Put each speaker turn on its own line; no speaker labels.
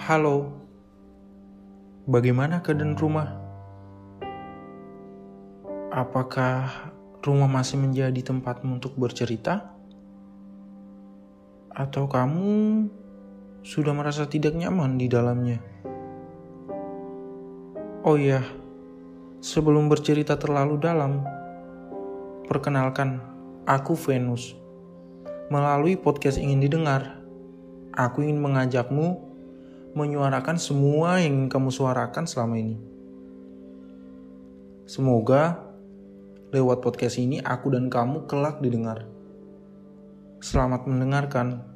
Halo, bagaimana keadaan rumah? Apakah rumah masih menjadi tempatmu untuk bercerita? Atau kamu sudah merasa tidak nyaman di dalamnya? Oh iya, sebelum bercerita terlalu dalam, perkenalkan, aku Venus. Melalui podcast ingin didengar, aku ingin mengajakmu menyuarakan semua yang kamu suarakan selama ini. Semoga lewat podcast ini aku dan kamu kelak didengar. Selamat mendengarkan.